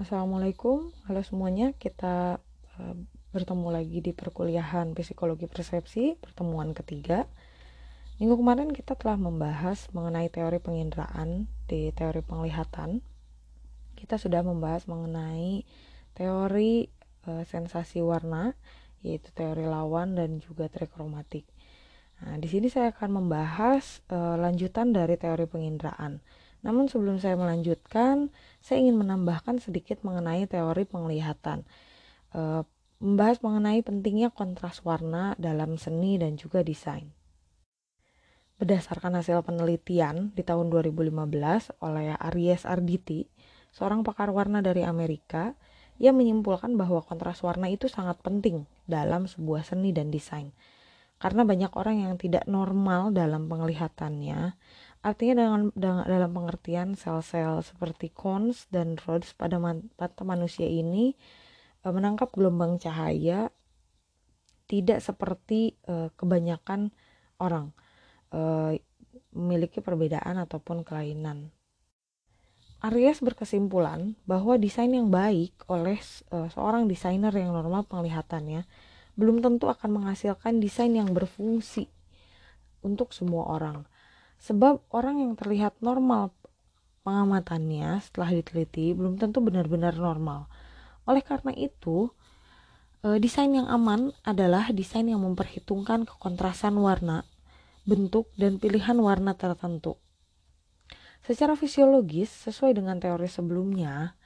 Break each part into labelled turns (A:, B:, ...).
A: Assalamualaikum, halo semuanya. Kita uh, bertemu lagi di perkuliahan Psikologi Persepsi, pertemuan ketiga. Minggu kemarin kita telah membahas mengenai teori penginderaan di teori penglihatan. Kita sudah membahas mengenai teori uh, sensasi warna, yaitu teori lawan dan juga trikromatik. Nah, di sini saya akan membahas uh, lanjutan dari teori penginderaan namun sebelum saya melanjutkan, saya ingin menambahkan sedikit mengenai teori penglihatan. E, membahas mengenai pentingnya kontras warna dalam seni dan juga desain. Berdasarkan hasil penelitian di tahun 2015 oleh Aries Arditi, seorang pakar warna dari Amerika, ia menyimpulkan bahwa kontras warna itu sangat penting dalam sebuah seni dan desain. Karena banyak orang yang tidak normal dalam penglihatannya Artinya dengan, dengan dalam pengertian sel-sel seperti cones dan rods pada mata manusia ini e, menangkap gelombang cahaya tidak seperti e, kebanyakan orang e, memiliki perbedaan ataupun kelainan. Aries berkesimpulan bahwa desain yang baik oleh e, seorang desainer yang normal penglihatannya belum tentu akan menghasilkan desain yang berfungsi untuk semua orang Sebab orang yang terlihat normal pengamatannya setelah diteliti belum tentu benar-benar normal. Oleh karena itu, e, desain yang aman adalah desain yang memperhitungkan kekontrasan warna, bentuk, dan pilihan warna tertentu. Secara fisiologis, sesuai dengan teori sebelumnya,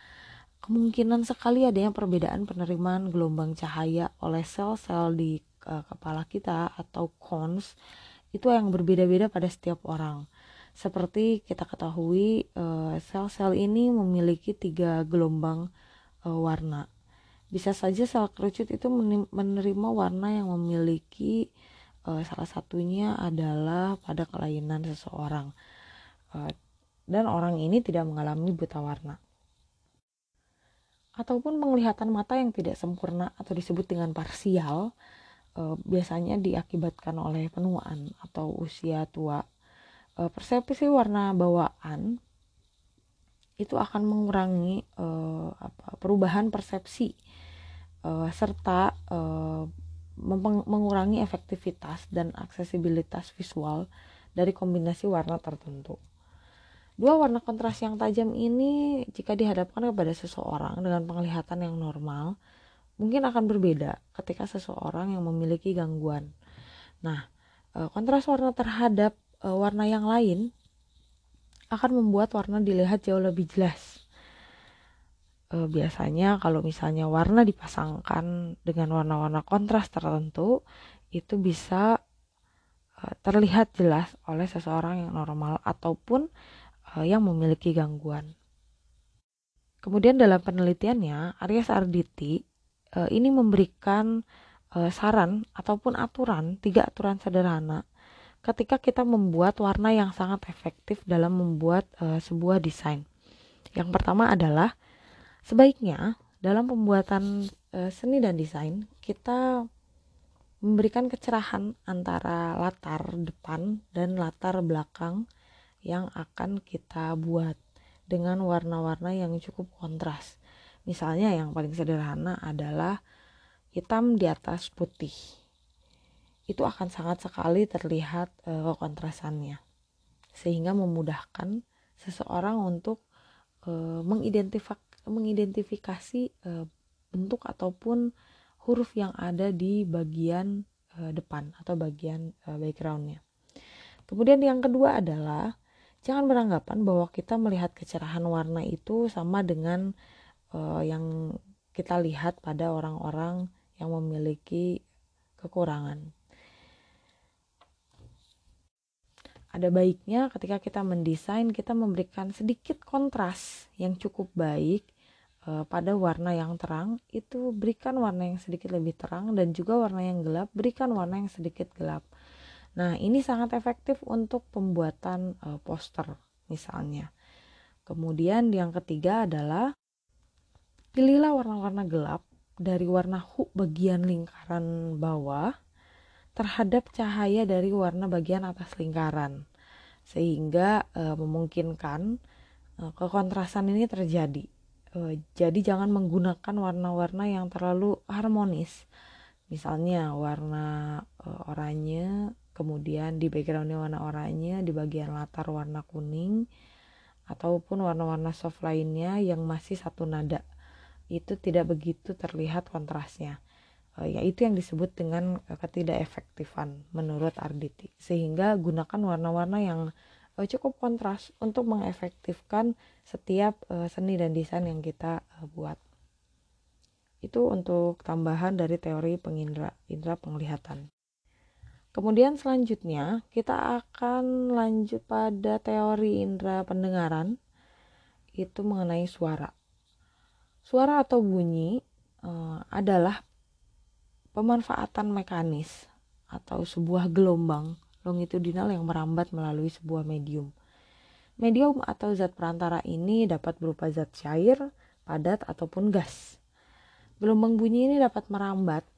A: kemungkinan sekali adanya perbedaan penerimaan gelombang cahaya oleh sel-sel di e, kepala kita atau cones itu yang berbeda-beda pada setiap orang. Seperti kita ketahui, eh, sel-sel ini memiliki tiga gelombang eh, warna. Bisa saja sel kerucut itu menerima warna yang memiliki eh, salah satunya adalah pada kelainan seseorang. Dan orang ini tidak mengalami buta warna ataupun penglihatan mata yang tidak sempurna atau disebut dengan parsial uh, biasanya diakibatkan oleh penuaan atau usia tua. Uh, persepsi warna bawaan itu akan mengurangi uh, apa, perubahan persepsi uh, serta uh, mengurangi efektivitas dan aksesibilitas visual dari kombinasi warna tertentu. Dua warna kontras yang tajam ini jika dihadapkan kepada seseorang dengan penglihatan yang normal, mungkin akan berbeda ketika seseorang yang memiliki gangguan. Nah, e, kontras warna terhadap e, warna yang lain akan membuat warna dilihat jauh lebih jelas. E, biasanya kalau misalnya warna dipasangkan dengan warna-warna kontras tertentu, itu bisa terlihat jelas oleh seseorang yang normal ataupun yang memiliki gangguan. Kemudian dalam penelitiannya, Aries Arditi uh, ini memberikan uh, saran ataupun aturan tiga aturan sederhana ketika kita membuat warna yang sangat efektif dalam membuat uh, sebuah desain. Yang pertama adalah sebaiknya dalam pembuatan seni dan desain kita memberikan kecerahan antara latar depan dan latar belakang yang akan kita buat dengan warna-warna yang cukup kontras. Misalnya yang paling sederhana adalah hitam di atas putih. Itu akan sangat sekali terlihat uh, kontrasannya. Sehingga memudahkan seseorang untuk uh, mengidentifikasi uh, bentuk ataupun huruf yang ada di bagian depan atau bagian backgroundnya. Kemudian yang kedua adalah jangan beranggapan bahwa kita melihat kecerahan warna itu sama dengan uh, yang kita lihat pada orang-orang yang memiliki kekurangan. Ada baiknya ketika kita mendesain kita memberikan sedikit kontras yang cukup baik uh, pada warna yang terang itu berikan warna yang sedikit lebih terang dan juga warna yang gelap berikan warna yang sedikit gelap. Nah, ini sangat efektif untuk pembuatan uh, poster misalnya. Kemudian yang ketiga adalah Pilihlah warna-warna gelap dari warna hook bagian lingkaran bawah terhadap cahaya dari warna bagian atas lingkaran sehingga e, memungkinkan e, kekontrasan ini terjadi. E, jadi jangan menggunakan warna-warna yang terlalu harmonis. Misalnya warna uh, oranye kemudian di backgroundnya warna oranye di bagian latar warna kuning ataupun warna-warna soft lainnya yang masih satu nada itu tidak begitu terlihat kontrasnya. Uh, yaitu yang disebut dengan uh, ketidakefektifan menurut Arditi. Sehingga gunakan warna-warna yang uh, cukup kontras untuk mengefektifkan setiap seni dan desain yang kita buat. Itu untuk tambahan dari teori pengindra indra penglihatan. Kemudian selanjutnya kita akan lanjut pada teori indera pendengaran. Itu mengenai suara. Suara atau bunyi uh, adalah pemanfaatan mekanis atau sebuah gelombang longitudinal yang merambat melalui sebuah medium. Medium atau zat perantara ini dapat berupa zat cair, padat, ataupun gas. Gelombang bunyi ini dapat merambat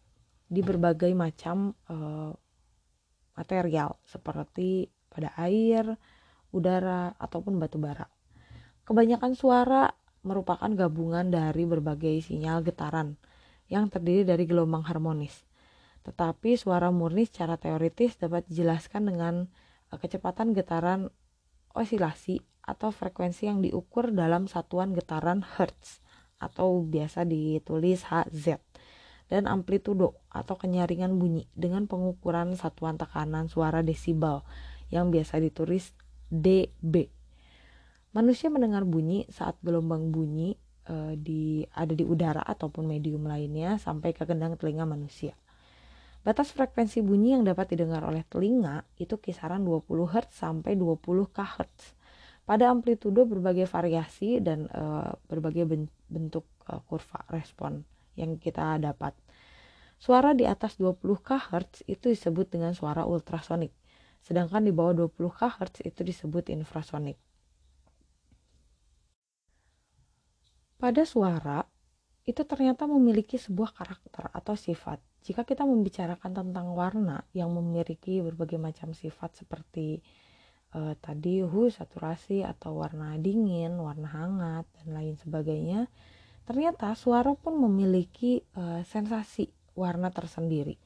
A: di berbagai macam uh, material seperti pada air, udara, ataupun batu bara. Kebanyakan suara merupakan gabungan dari berbagai sinyal getaran yang terdiri dari gelombang harmonis. Tetapi suara murni secara teoritis dapat dijelaskan dengan eh, kecepatan getaran osilasi atau frekuensi yang diukur dalam satuan getaran Hertz atau biasa ditulis Hz dan amplitudo atau kenyaringan bunyi dengan pengukuran satuan tekanan suara desibel yang biasa ditulis dB. Manusia mendengar bunyi saat gelombang bunyi e, di ada di udara ataupun medium lainnya sampai ke gendang telinga manusia. Batas frekuensi bunyi yang dapat didengar oleh telinga itu kisaran 20 Hz sampai 20 kHz. Pada amplitudo berbagai variasi dan e, berbagai bentuk e, kurva respon yang kita dapat. Suara di atas 20 kHz itu disebut dengan suara ultrasonik, sedangkan di bawah 20 kHz itu disebut infrasonik. Pada suara, itu ternyata memiliki sebuah karakter atau sifat. Jika kita membicarakan tentang warna yang memiliki berbagai macam sifat seperti uh, tadi hu saturasi atau warna dingin, warna hangat dan lain sebagainya, Ternyata suara pun memiliki uh, sensasi warna tersendiri.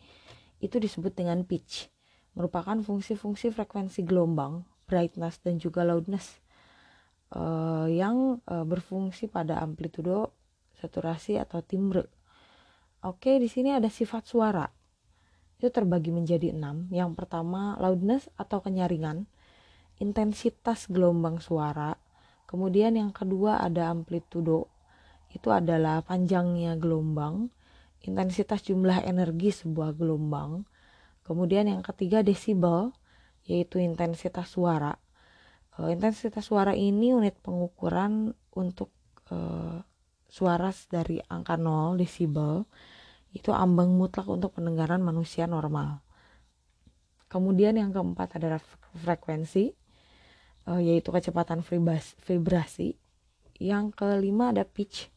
A: Itu disebut dengan pitch, merupakan fungsi-fungsi frekuensi gelombang, brightness dan juga loudness uh, yang uh, berfungsi pada amplitudo, saturasi atau timbre. Oke, di sini ada sifat suara. Itu terbagi menjadi enam. Yang pertama loudness atau kenyaringan, intensitas gelombang suara. Kemudian yang kedua ada amplitudo itu adalah panjangnya gelombang, intensitas jumlah energi sebuah gelombang. Kemudian yang ketiga desibel, yaitu intensitas suara. Uh, intensitas suara ini unit pengukuran untuk uh, suara dari angka 0 desibel itu ambang mutlak untuk pendengaran manusia normal. Kemudian yang keempat adalah frekuensi, uh, yaitu kecepatan vibrasi. Yang kelima ada pitch,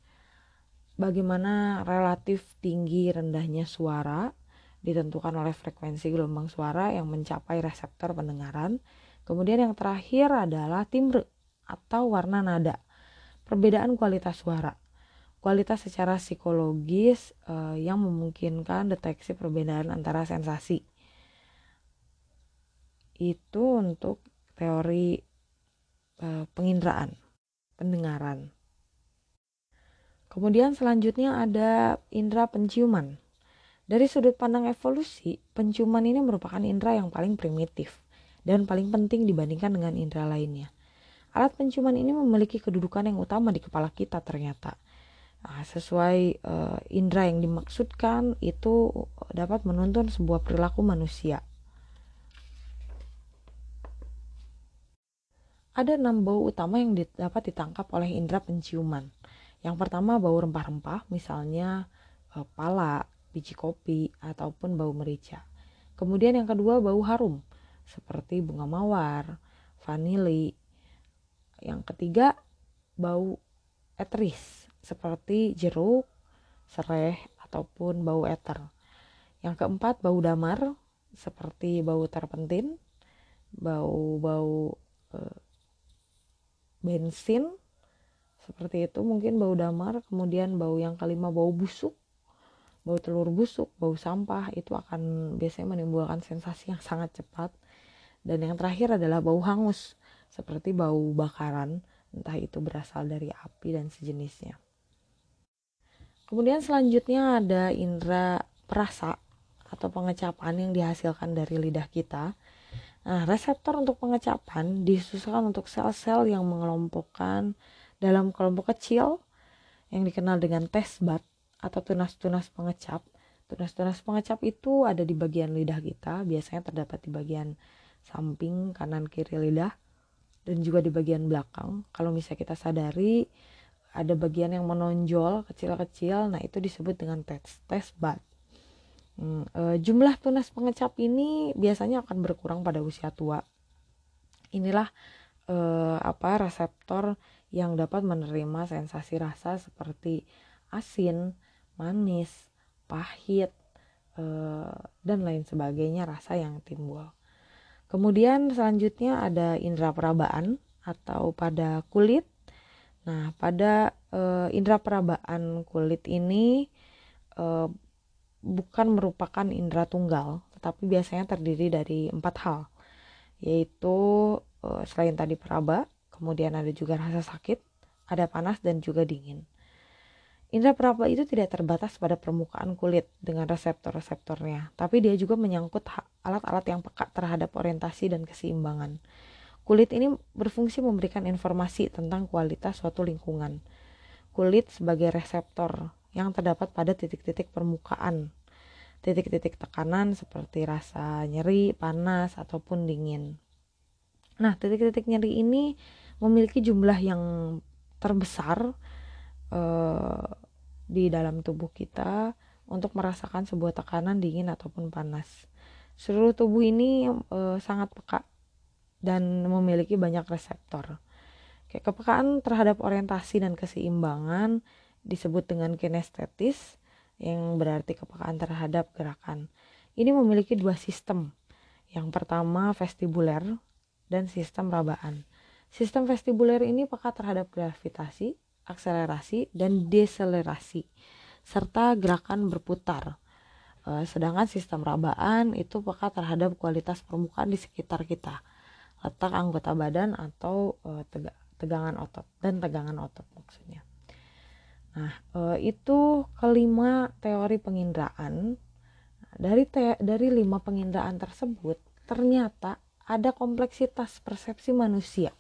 A: bagaimana relatif tinggi rendahnya suara ditentukan oleh frekuensi gelombang suara yang mencapai reseptor pendengaran. Kemudian yang terakhir adalah timbre atau warna nada. Perbedaan kualitas suara. Kualitas secara psikologis eh, yang memungkinkan deteksi perbedaan antara sensasi. Itu untuk teori eh, penginderaan, pendengaran. Kemudian selanjutnya ada indera penciuman. Dari sudut pandang evolusi, penciuman ini merupakan indera yang paling primitif dan paling penting dibandingkan dengan indera lainnya. Alat penciuman ini memiliki kedudukan yang utama di kepala kita ternyata. Nah, sesuai uh, indera yang dimaksudkan itu dapat menuntun sebuah perilaku manusia. Ada enam bau utama yang dapat ditangkap oleh indera penciuman. Yang pertama bau rempah-rempah, misalnya e, pala, biji kopi, ataupun bau merica. Kemudian yang kedua bau harum, seperti bunga mawar, vanili. Yang ketiga bau eteris, seperti jeruk, sereh, ataupun bau eter. Yang keempat bau damar, seperti bau terpentin, bau-bau e, bensin, seperti itu mungkin bau damar. Kemudian bau yang kelima bau busuk. Bau telur busuk bau sampah. Itu akan biasanya menimbulkan sensasi yang sangat cepat dan yang terakhir adalah bau hangus seperti bau bakaran entah itu berasal dari api dan sejenisnya kemudian selanjutnya ada indera perasa atau pengecapan yang dihasilkan dari lidah kita Nah, reseptor untuk pengecapan disusulkan untuk sel-sel yang mengelompokkan dalam kelompok kecil yang dikenal dengan test bud atau tunas-tunas pengecap. Tunas-tunas pengecap itu ada di bagian lidah kita, biasanya terdapat di bagian samping kanan kiri lidah dan juga di bagian belakang. Kalau misalnya kita sadari ada bagian yang menonjol kecil-kecil, nah itu disebut dengan test test bud. Hmm, e, jumlah tunas pengecap ini biasanya akan berkurang pada usia tua. Inilah e, apa reseptor yang dapat menerima sensasi rasa seperti asin, manis, pahit, e, dan lain sebagainya rasa yang timbul. Kemudian selanjutnya ada indera perabaan atau pada kulit. Nah, pada e, indera perabaan kulit ini e, bukan merupakan indera tunggal, tetapi biasanya terdiri dari empat hal, yaitu uh, selain tadi peraba, kemudian ada juga rasa sakit, ada panas dan juga dingin. Indera peraba itu tidak terbatas pada permukaan kulit dengan reseptor-reseptornya, tapi dia juga menyangkut alat-alat yang peka terhadap orientasi dan keseimbangan. Kulit ini berfungsi memberikan informasi tentang kualitas suatu lingkungan. Kulit sebagai reseptor yang terdapat pada titik-titik permukaan. Titik-titik tekanan seperti rasa nyeri, panas, ataupun dingin. Nah, titik-titik nyeri ini memiliki jumlah yang terbesar uh, di dalam tubuh kita untuk merasakan sebuah tekanan dingin ataupun panas. Seluruh tubuh ini uh, sangat peka dan memiliki banyak reseptor. Kayak kepekaan terhadap orientasi dan keseimbangan disebut dengan kinestetis yang berarti kepekaan terhadap gerakan. Ini memiliki dua sistem. Yang pertama vestibuler dan sistem rabaan. Sistem vestibuler ini peka terhadap gravitasi, akselerasi, dan deselerasi serta gerakan berputar. Eh, sedangkan sistem rabaan itu peka terhadap kualitas permukaan di sekitar kita, letak anggota badan atau eh, tegangan otot dan tegangan otot maksudnya. Nah, e, itu kelima teori penginderaan. Dari te dari lima penginderaan tersebut, ternyata ada kompleksitas persepsi manusia.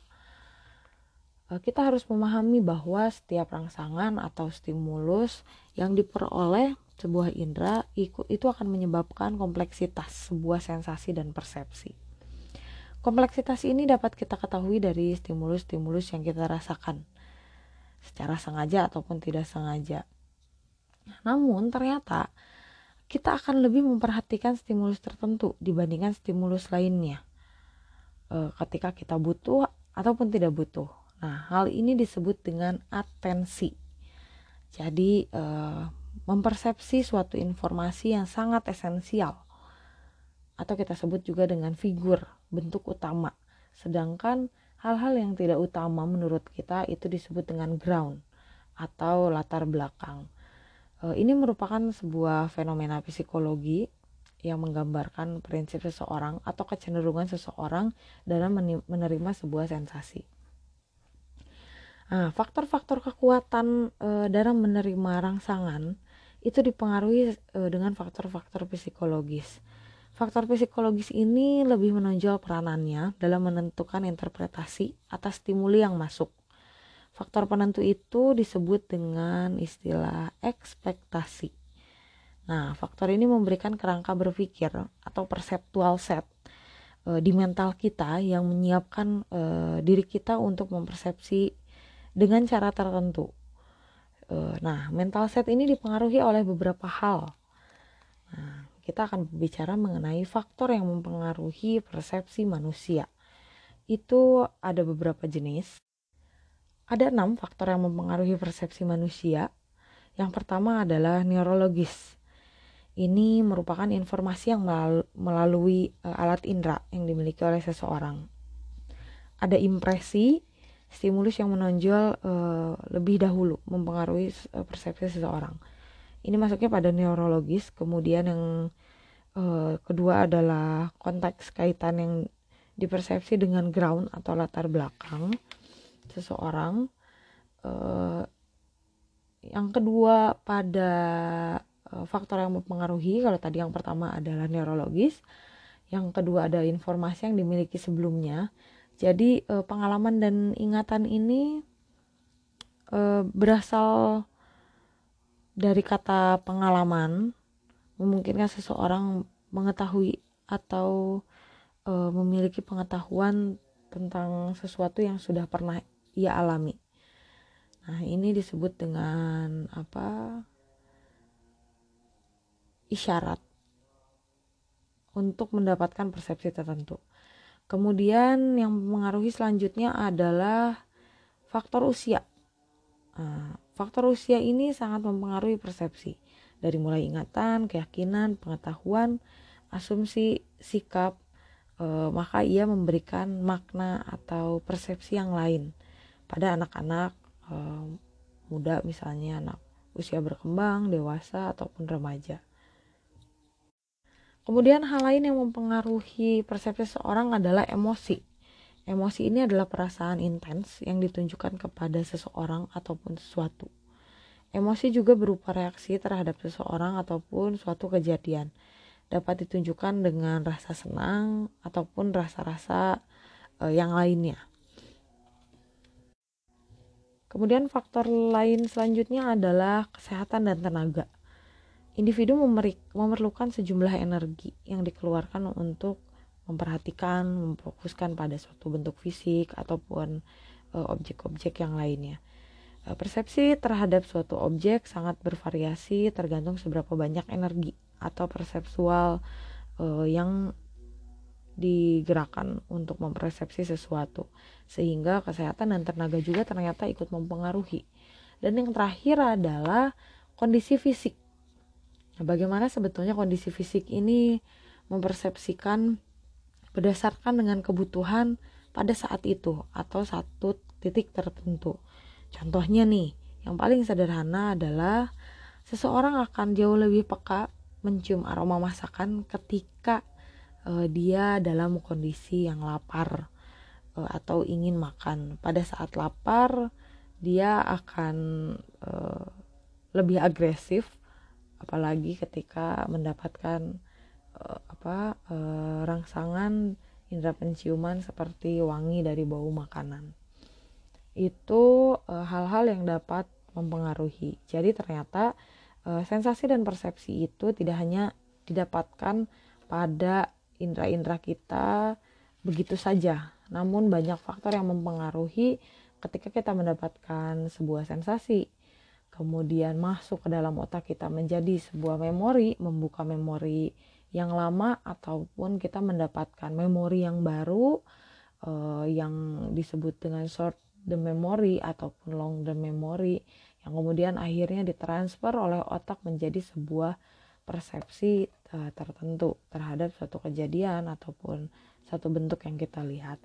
A: E, kita harus memahami bahwa setiap rangsangan atau stimulus yang diperoleh sebuah indera itu akan menyebabkan kompleksitas sebuah sensasi dan persepsi. Kompleksitas ini dapat kita ketahui dari stimulus-stimulus yang kita rasakan secara sengaja ataupun tidak sengaja. Namun ternyata kita akan lebih memperhatikan stimulus tertentu dibandingkan stimulus lainnya e, ketika kita butuh ataupun tidak butuh. Nah, hal ini disebut dengan atensi. Jadi, e, mempersepsi suatu informasi yang sangat esensial atau kita sebut juga dengan figur bentuk utama. Sedangkan Hal-hal yang tidak utama menurut kita itu disebut dengan ground atau latar belakang. E, ini merupakan sebuah fenomena psikologi yang menggambarkan prinsip seseorang atau kecenderungan seseorang dalam menerima sebuah sensasi. Nah, faktor-faktor kekuatan e, dalam menerima rangsangan itu dipengaruhi e, dengan faktor-faktor psikologis. Faktor psikologis ini lebih menonjol peranannya dalam menentukan interpretasi atas stimuli yang masuk. Faktor penentu itu disebut dengan istilah ekspektasi. Nah, faktor ini memberikan kerangka berpikir atau perseptual set e, di mental kita yang menyiapkan e, diri kita untuk mempersepsi dengan cara tertentu. E, nah, mental set ini dipengaruhi oleh beberapa hal. Nah, kita akan berbicara mengenai faktor yang mempengaruhi persepsi manusia. Itu ada beberapa jenis. Ada enam faktor yang mempengaruhi persepsi manusia. Yang pertama adalah neurologis. Ini merupakan informasi yang melalui uh, alat indera yang dimiliki oleh seseorang. Ada impresi, stimulus yang menonjol uh, lebih dahulu mempengaruhi uh, persepsi seseorang. Ini masuknya pada neurologis, kemudian yang uh, kedua adalah konteks kaitan yang dipersepsi dengan ground atau latar belakang seseorang. Uh, yang kedua pada uh, faktor yang mempengaruhi, kalau tadi yang pertama adalah neurologis, yang kedua ada informasi yang dimiliki sebelumnya. Jadi uh, pengalaman dan ingatan ini uh, berasal dari kata pengalaman, memungkinkan seseorang mengetahui atau uh, memiliki pengetahuan tentang sesuatu yang sudah pernah ia alami. Nah, ini disebut dengan apa? isyarat untuk mendapatkan persepsi tertentu. Kemudian yang mempengaruhi selanjutnya adalah faktor usia. Nah, faktor usia ini sangat mempengaruhi persepsi dari mulai ingatan, keyakinan, pengetahuan, asumsi, sikap, e, maka ia memberikan makna atau persepsi yang lain pada anak-anak uh, muda misalnya anak usia berkembang, dewasa ataupun remaja. Kemudian hal lain yang mempengaruhi persepsi seorang adalah emosi. Emosi ini adalah perasaan intens yang ditunjukkan kepada seseorang ataupun sesuatu. Emosi juga berupa reaksi terhadap seseorang ataupun suatu kejadian. Dapat ditunjukkan dengan rasa senang ataupun rasa-rasa uh, yang lainnya. Kemudian faktor lain selanjutnya adalah kesehatan dan tenaga. Individu memerlukan sejumlah energi yang dikeluarkan untuk memperhatikan, memfokuskan pada suatu bentuk fisik ataupun uh, objek-objek yang lainnya. Uh, persepsi terhadap suatu objek sangat bervariasi tergantung seberapa banyak energi atau persepsual uh, yang digerakkan untuk mempersepsi sesuatu. Sehingga kesehatan dan tenaga juga ternyata ikut mempengaruhi. Dan yang terakhir adalah kondisi fisik nah, bagaimana sebetulnya kondisi fisik ini mempersepsikan berdasarkan dengan kebutuhan pada saat itu atau satu titik tertentu contohnya nih yang paling sederhana adalah seseorang akan jauh lebih peka mencium aroma masakan ketika uh, dia dalam kondisi yang lapar uh, atau ingin makan. Pada saat lapar, dia akan uh, lebih agresif, apalagi ketika mendapatkan uh, apa uh, rangsangan indera penciuman seperti wangi dari bau makanan. Itu hal-hal uh, yang dapat mempengaruhi. Jadi ternyata uh, sensasi dan persepsi itu tidak hanya didapatkan pada indera-indera kita begitu saja. Namun banyak faktor yang mempengaruhi ketika kita mendapatkan sebuah sensasi. Kemudian masuk ke dalam otak kita menjadi sebuah memori, membuka memori yang lama ataupun kita mendapatkan memori yang baru uh, yang disebut dengan short the memory ataupun long the memory yang kemudian akhirnya ditransfer oleh otak menjadi sebuah persepsi uh, tertentu terhadap suatu kejadian ataupun satu bentuk yang kita lihat.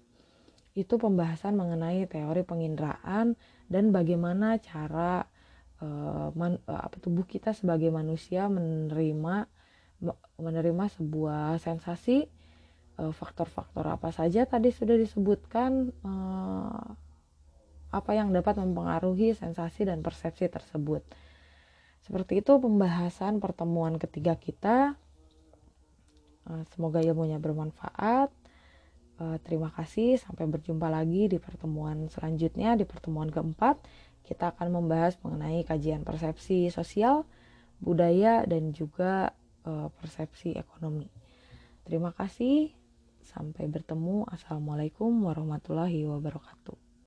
A: Itu pembahasan mengenai teori penginderaan dan bagaimana cara uh, man, uh, tubuh kita sebagai manusia menerima menerima sebuah sensasi faktor-faktor uh, apa saja tadi sudah disebutkan uh, apa yang dapat mempengaruhi sensasi dan persepsi tersebut. Seperti itu pembahasan pertemuan ketiga kita. Eh, semoga ilmunya bermanfaat. Eh, terima kasih, sampai berjumpa lagi di pertemuan selanjutnya, di pertemuan keempat. Kita akan membahas mengenai kajian persepsi sosial, budaya, dan juga eh, persepsi ekonomi. Terima kasih, sampai bertemu. Assalamualaikum warahmatullahi wabarakatuh.